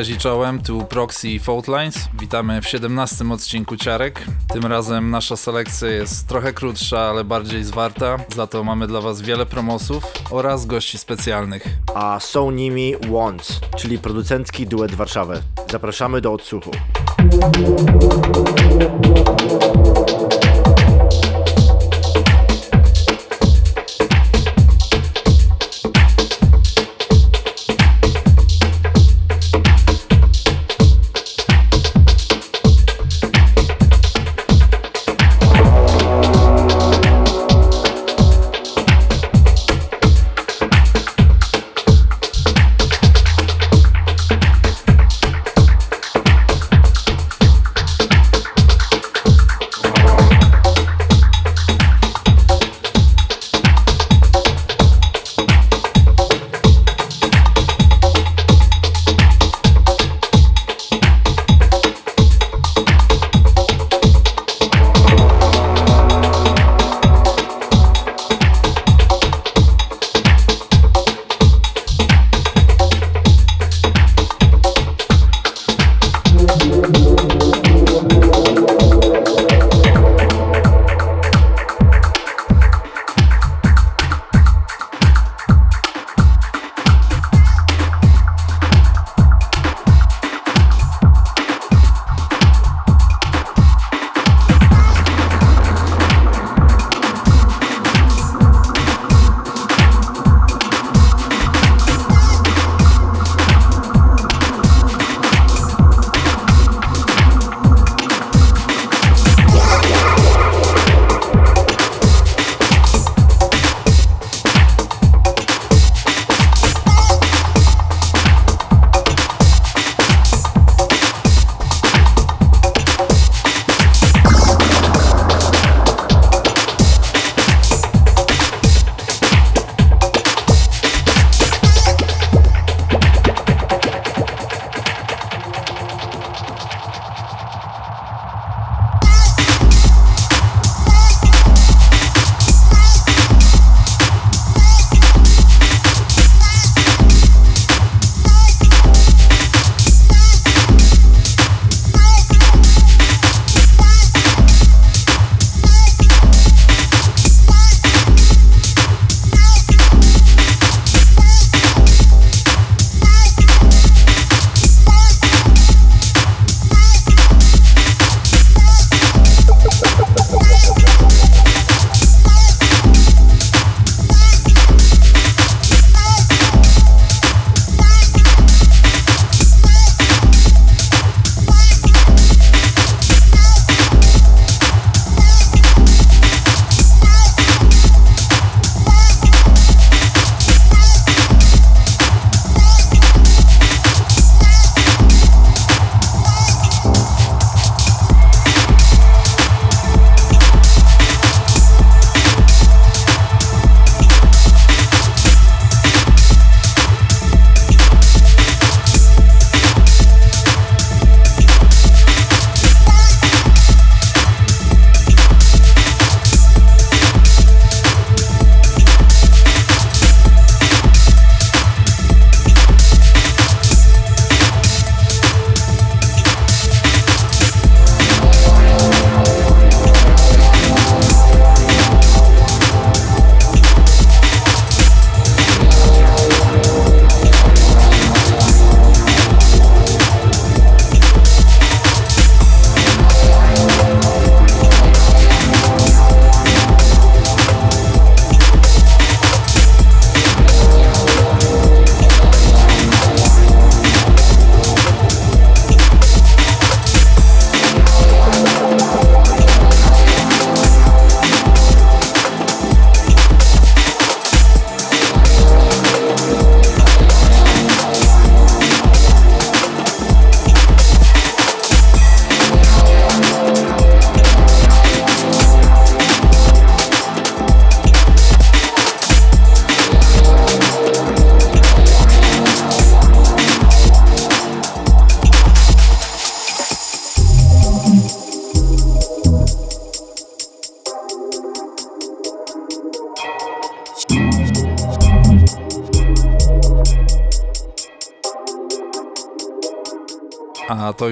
Cześć i czołem, tu Proxy Faultlines. Witamy w 17 odcinku Ciarek. Tym razem nasza selekcja jest trochę krótsza, ale bardziej zwarta. Za to mamy dla Was wiele promosów oraz gości specjalnych. A są nimi Wants, czyli producencki duet Warszawy. Zapraszamy do odsłuchu.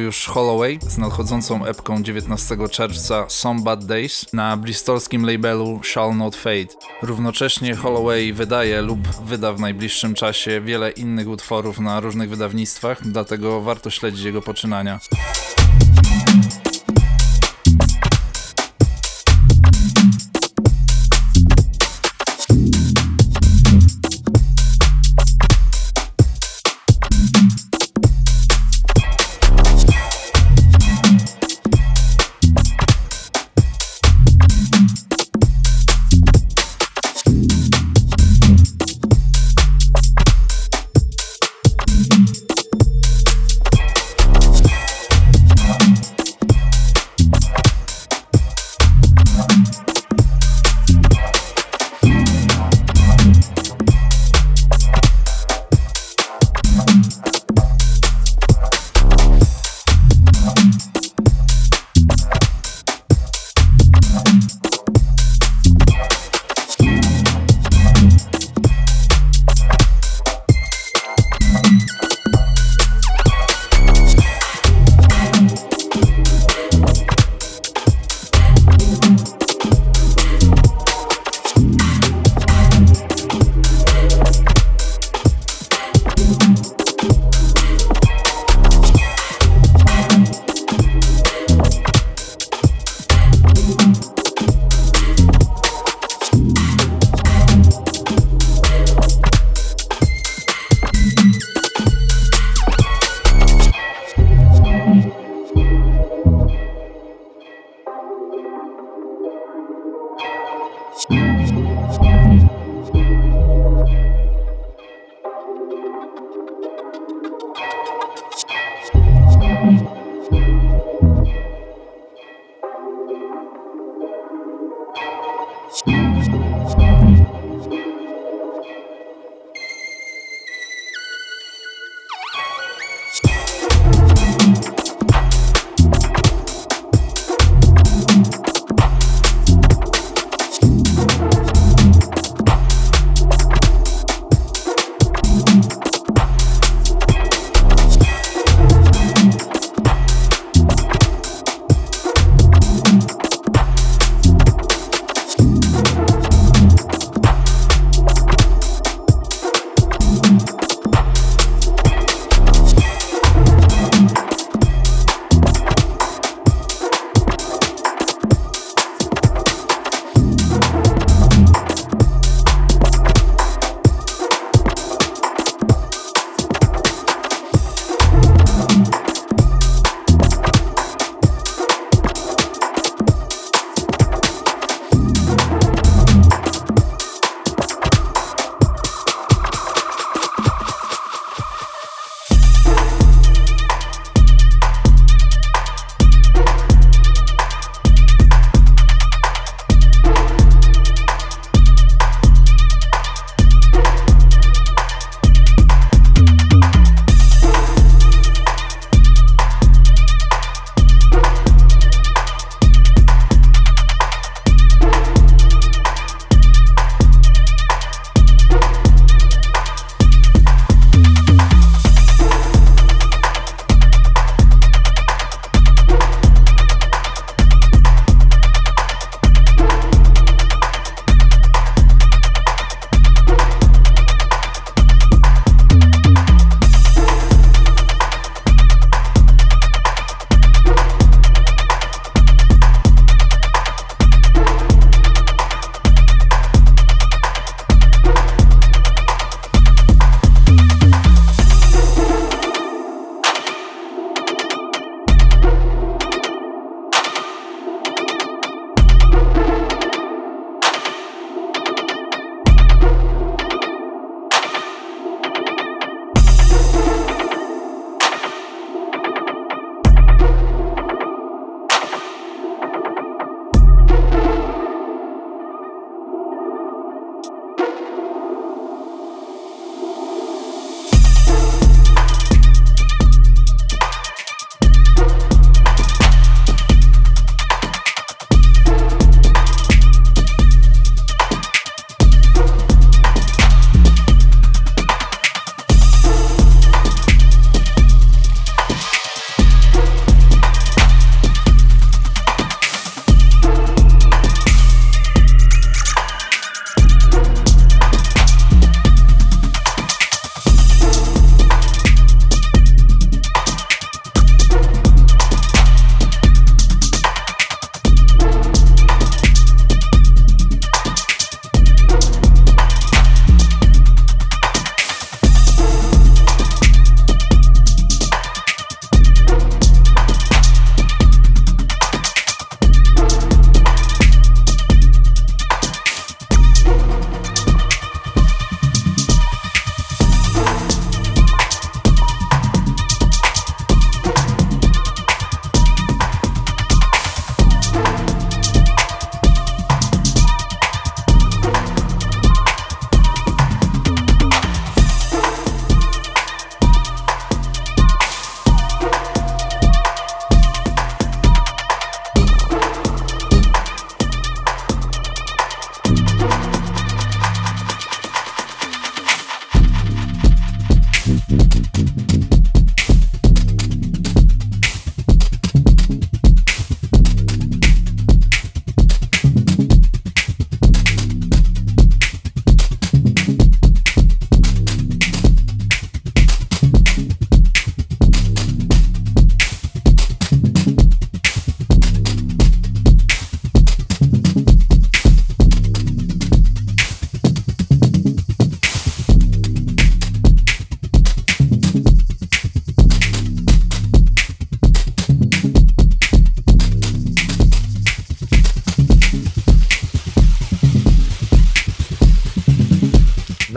Już Holloway z nadchodzącą epką 19 czerwca Some Bad Days na bristolskim labelu Shall Not Fade. Równocześnie Holloway wydaje lub wyda w najbliższym czasie wiele innych utworów na różnych wydawnictwach, dlatego warto śledzić jego poczynania. you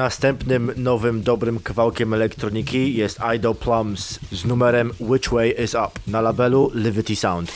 Następnym nowym dobrym kawałkiem elektroniki jest Idol Plums z numerem Which Way Is Up na labelu Livity Sound.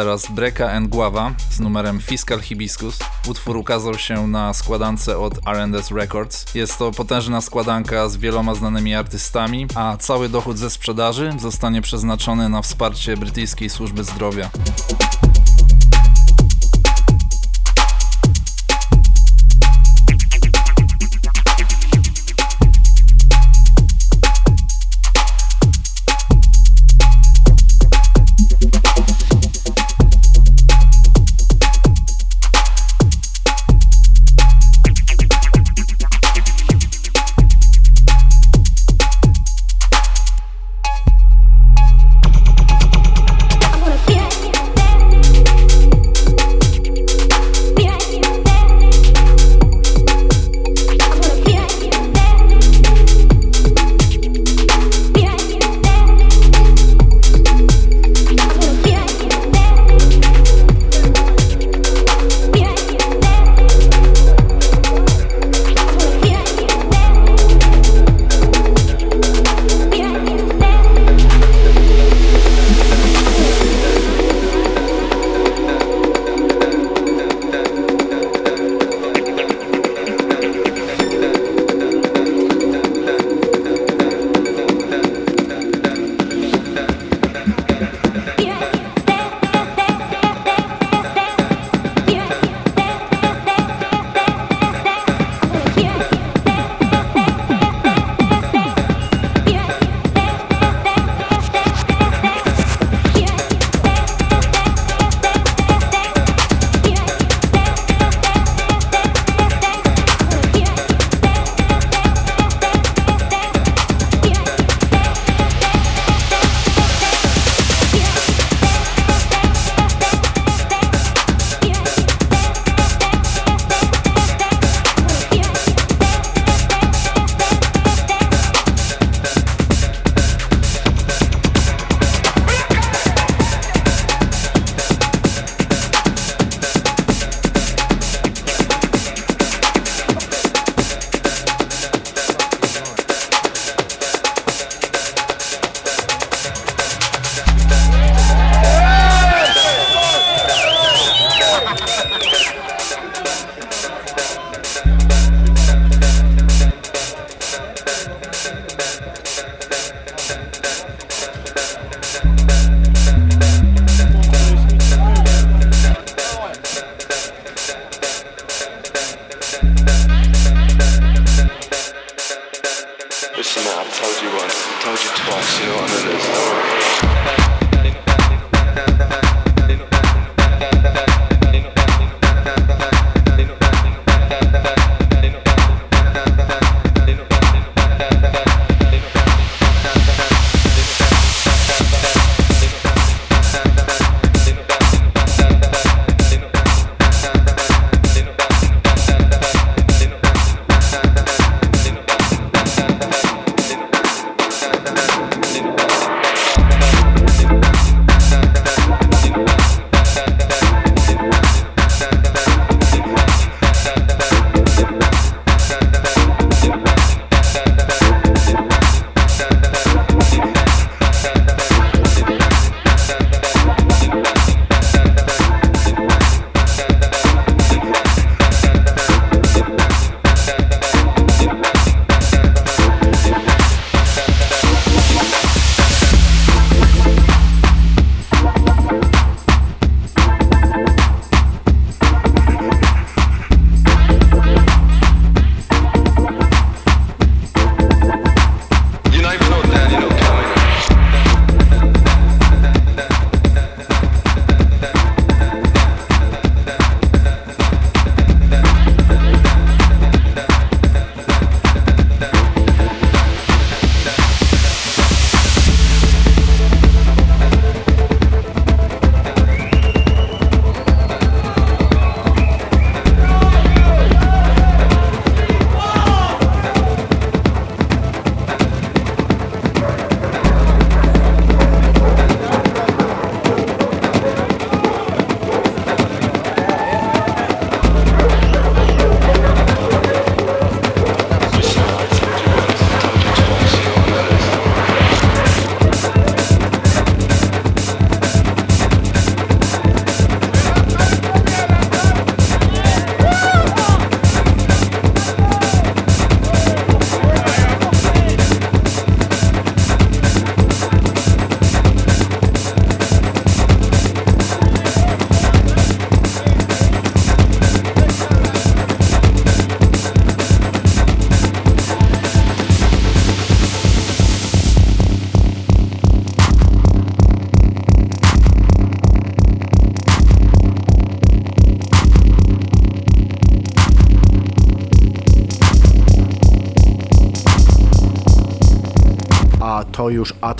Teraz Breka and Guava z numerem Fiscal Hibiscus. Utwór ukazał się na składance od R&S Records. Jest to potężna składanka z wieloma znanymi artystami, a cały dochód ze sprzedaży zostanie przeznaczony na wsparcie brytyjskiej służby zdrowia.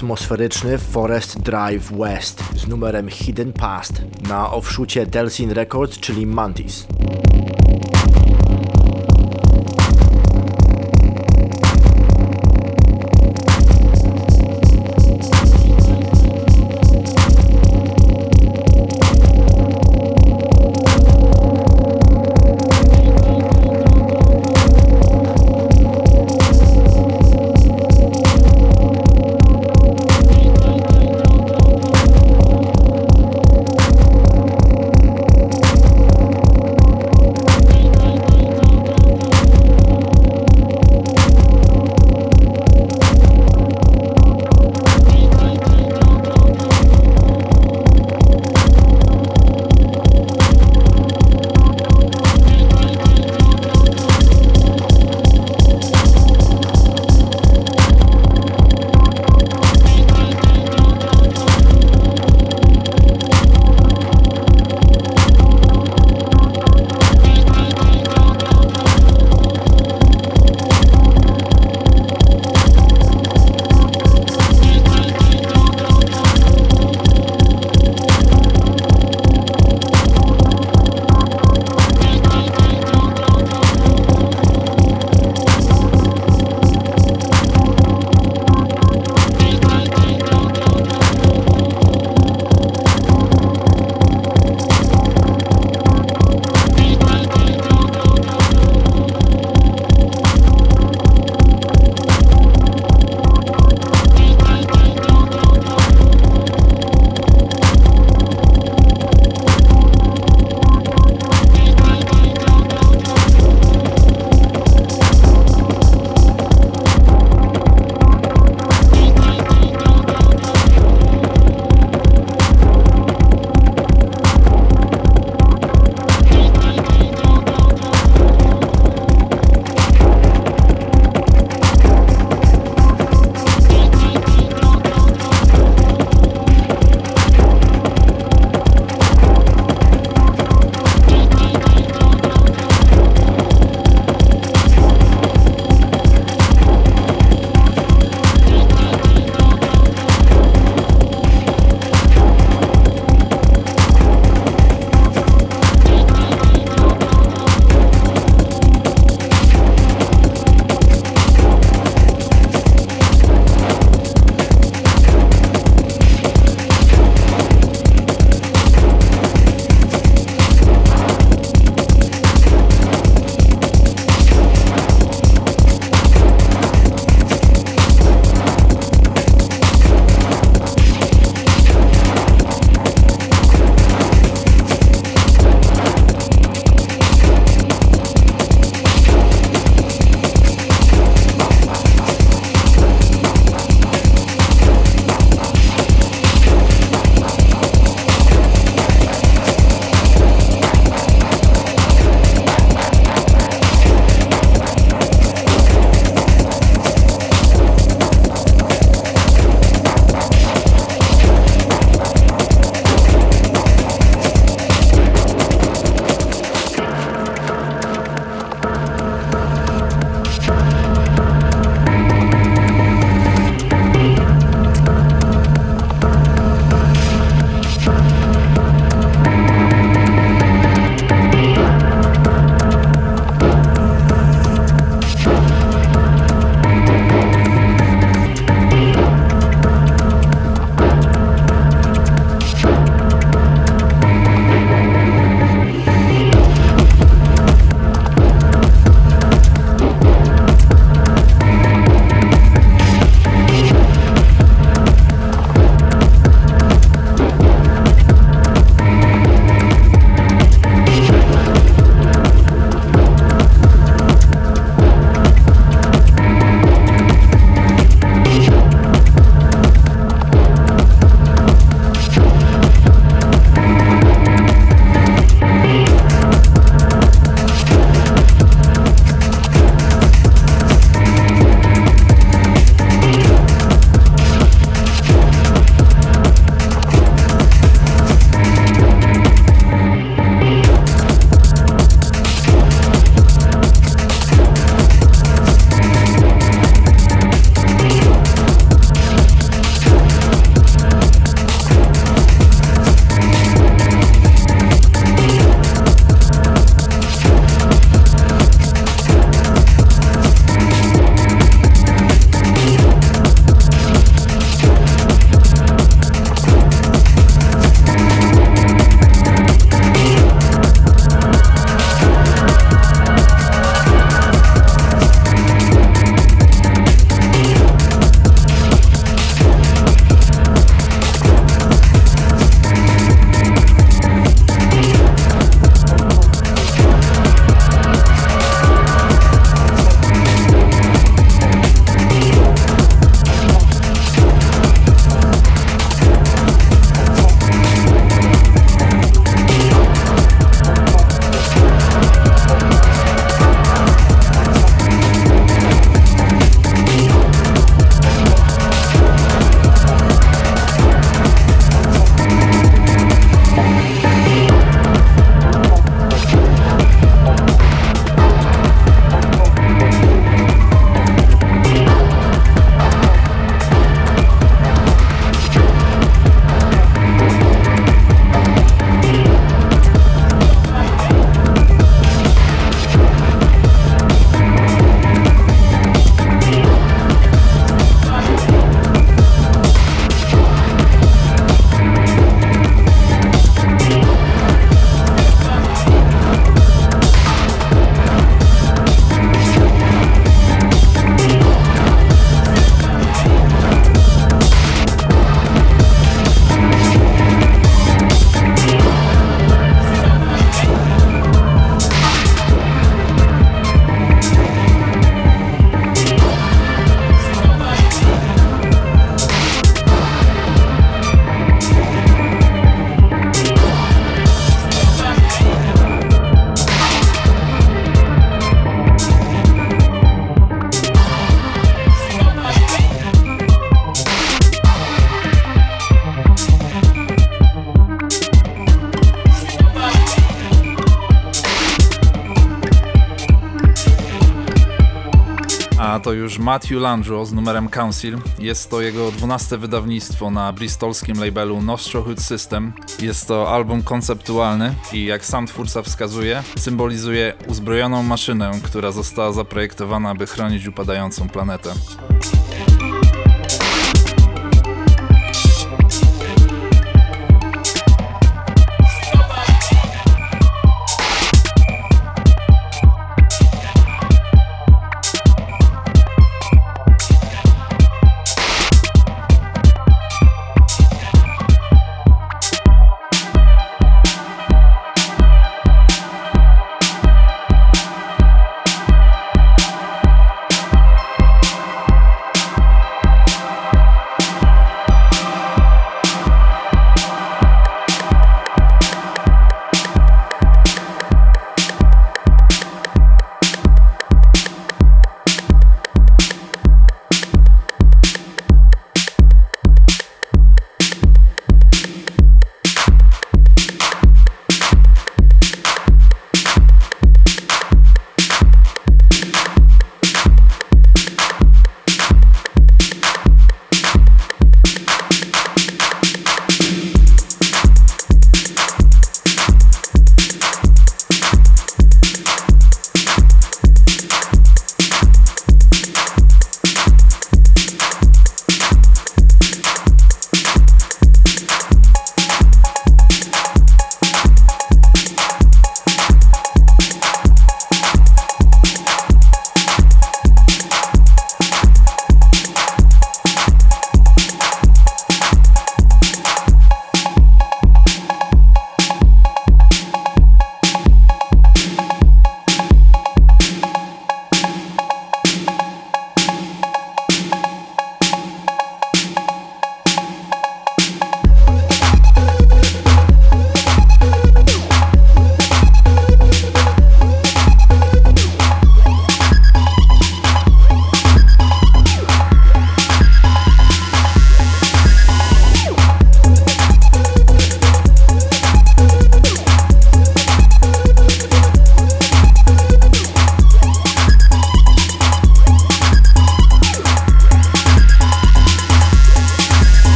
atmosferyczny Forest Drive West z numerem Hidden Past na offshoocie Delsin Records, czyli Mantis. To już Matthew Landro z numerem Council. Jest to jego 12 wydawnictwo na bristolskim labelu Nostrohood System. Jest to album konceptualny i jak sam twórca wskazuje, symbolizuje uzbrojoną maszynę, która została zaprojektowana, by chronić upadającą planetę.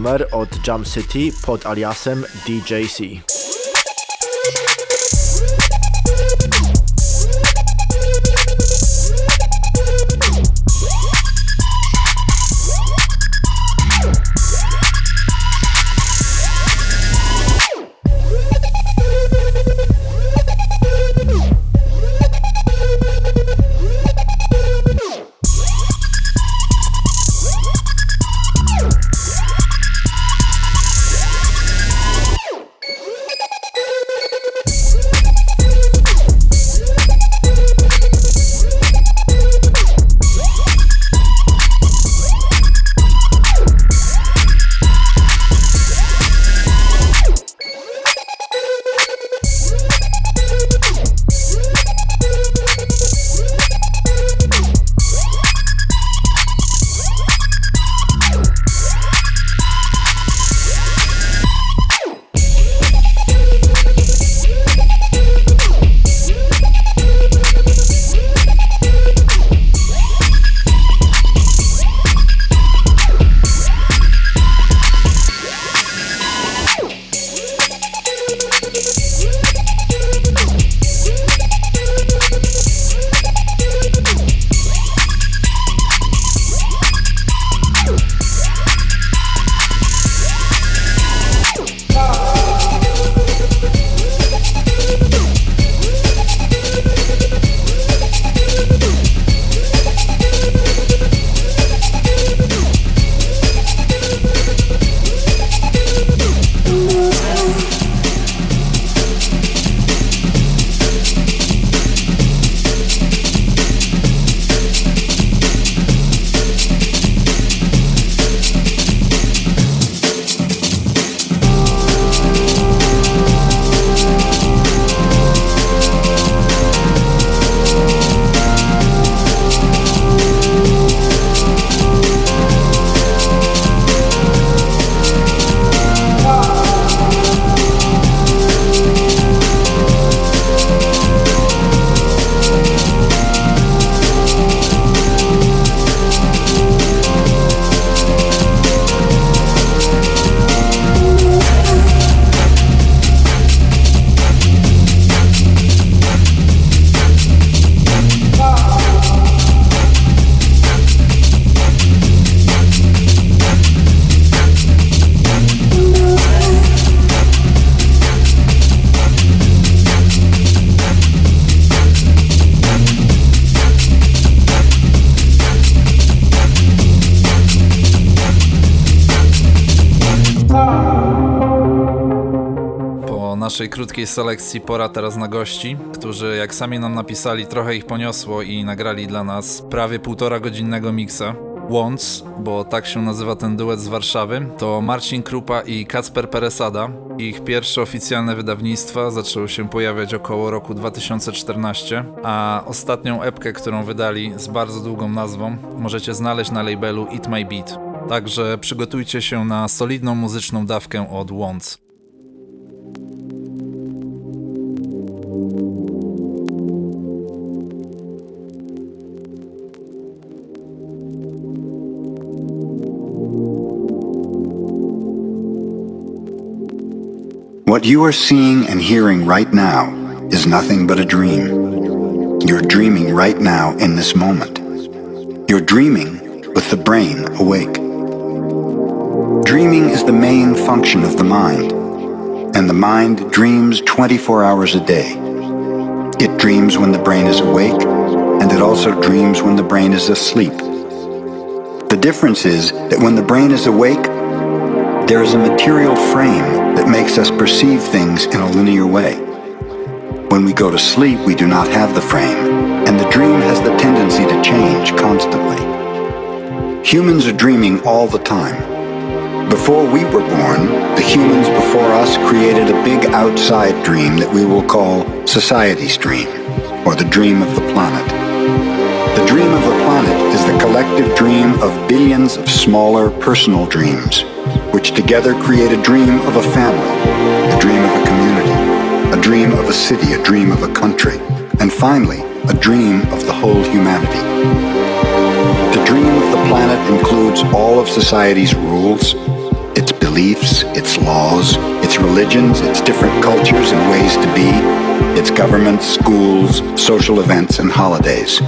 Numer od Jam City pod aliasem DJC. Naszej krótkiej selekcji pora teraz na gości, którzy jak sami nam napisali, trochę ich poniosło i nagrali dla nas prawie półtora godzinnego miksa. Wants, bo tak się nazywa ten duet z Warszawy, to Marcin Krupa i Kacper Peresada. Ich pierwsze oficjalne wydawnictwa zaczęły się pojawiać około roku 2014, a ostatnią epkę, którą wydali z bardzo długą nazwą, możecie znaleźć na labelu It My Beat. Także przygotujcie się na solidną muzyczną dawkę od Wants. What you are seeing and hearing right now is nothing but a dream. You're dreaming right now in this moment. You're dreaming with the brain awake. Dreaming is the main function of the mind, and the mind dreams 24 hours a day. It dreams when the brain is awake, and it also dreams when the brain is asleep. The difference is that when the brain is awake, there is a material frame that makes us perceive things in a linear way. When we go to sleep, we do not have the frame, and the dream has the tendency to change constantly. Humans are dreaming all the time. Before we were born, the humans before us created a big outside dream that we will call society's dream, or the dream of the planet. The dream of the planet is the collective dream of billions of smaller personal dreams, which together create a dream of a family, a dream of a community, a dream of a city, a dream of a country, and finally, a dream of the whole humanity. The dream of the planet includes all of society's rules, its beliefs, its laws, its religions, its different cultures and ways to be, its governments, schools, social events, and holidays.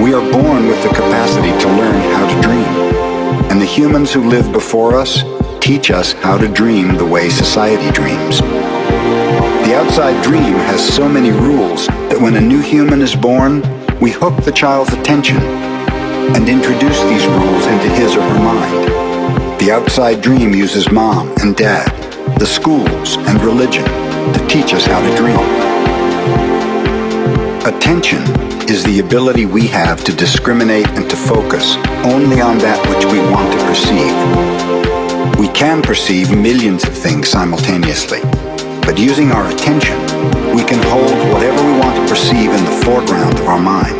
We are born with the capacity to learn how to dream, and the humans who live before us teach us how to dream the way society dreams. The outside dream has so many rules that when a new human is born, we hook the child's attention and introduce these rules into his or her mind. The outside dream uses mom and dad, the schools, and religion to teach us how to dream. Attention is the ability we have to discriminate and to focus only on that which we want to perceive. We can perceive millions of things simultaneously, but using our attention, we can hold whatever we want to perceive in the foreground of our mind.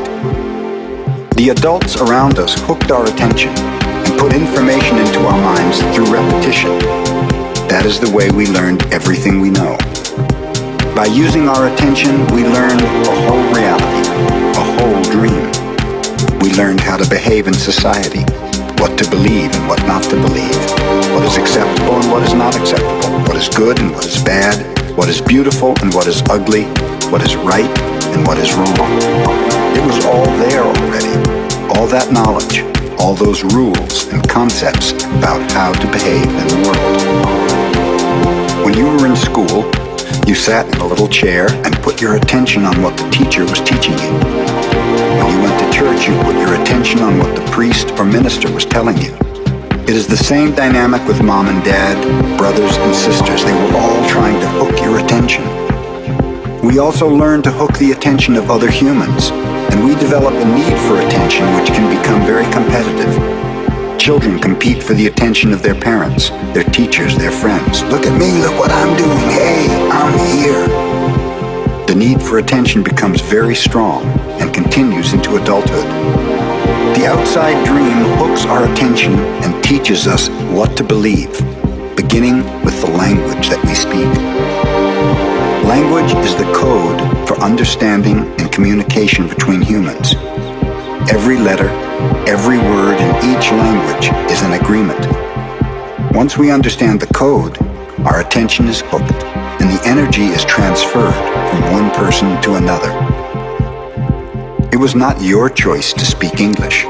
The adults around us hooked our attention and put information into our minds through repetition. That is the way we learned everything we know. By using our attention, we learned the whole reality, dream. We learned how to behave in society, what to believe and what not to believe, what is acceptable and what is not acceptable, what is good and what is bad, what is beautiful and what is ugly, what is right and what is wrong. It was all there already, all that knowledge, all those rules and concepts about how to behave in the world. When you were in school, you sat in a little chair and put your attention on what the teacher was teaching you. When you went to church, you put your attention on what the priest or minister was telling you. It is the same dynamic with mom and dad, brothers and sisters. They were all trying to hook your attention. We also learn to hook the attention of other humans, and we develop a need for attention which can become very competitive. Children compete for the attention of their parents, their teachers, their friends. Look at me, look what I'm doing. Hey, I'm here. The need for attention becomes very strong and continues into adulthood. The outside dream hooks our attention and teaches us what to believe, beginning with the language that we speak. Language is the code for understanding and communication between humans. Every letter, every word in each language is an agreement. Once we understand the code, our attention is hooked and the energy is transferred from one person to another. It was not your choice to speak English.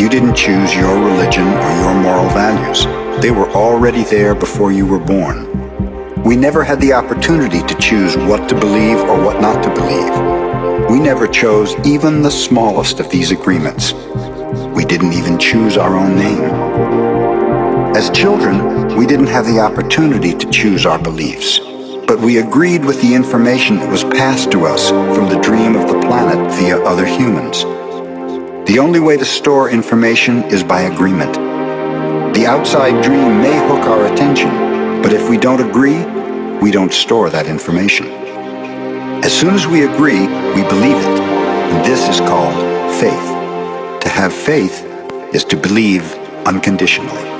You didn't choose your religion or your moral values. They were already there before you were born. We never had the opportunity to choose what to believe or what not to believe. We never chose even the smallest of these agreements. We didn't even choose our own name. As children, we didn't have the opportunity to choose our beliefs, but we agreed with the information that was passed to us from the dream of the planet via other humans. The only way to store information is by agreement. The outside dream may hook our attention, but if we don't agree, we don't store that information. As soon as we agree, we believe it, and this is called faith. To have faith is to believe unconditionally.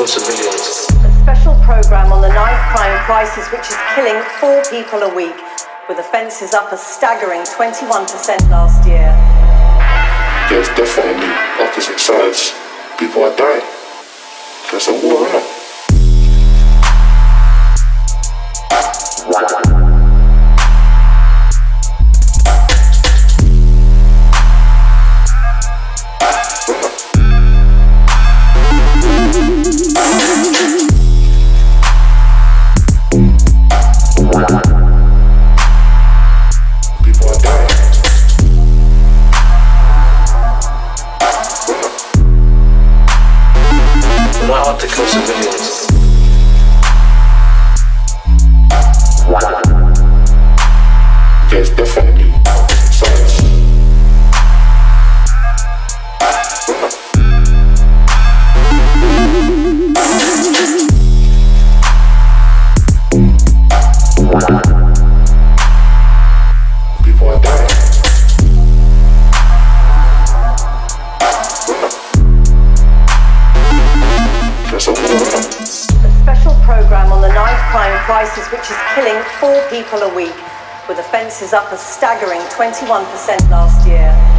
Kill civilians. A special program on the knife crime crisis, which is killing four people a week, with offences up a staggering 21% last year. There's definitely opposite sides. People are dying. There's a war, 21% last year.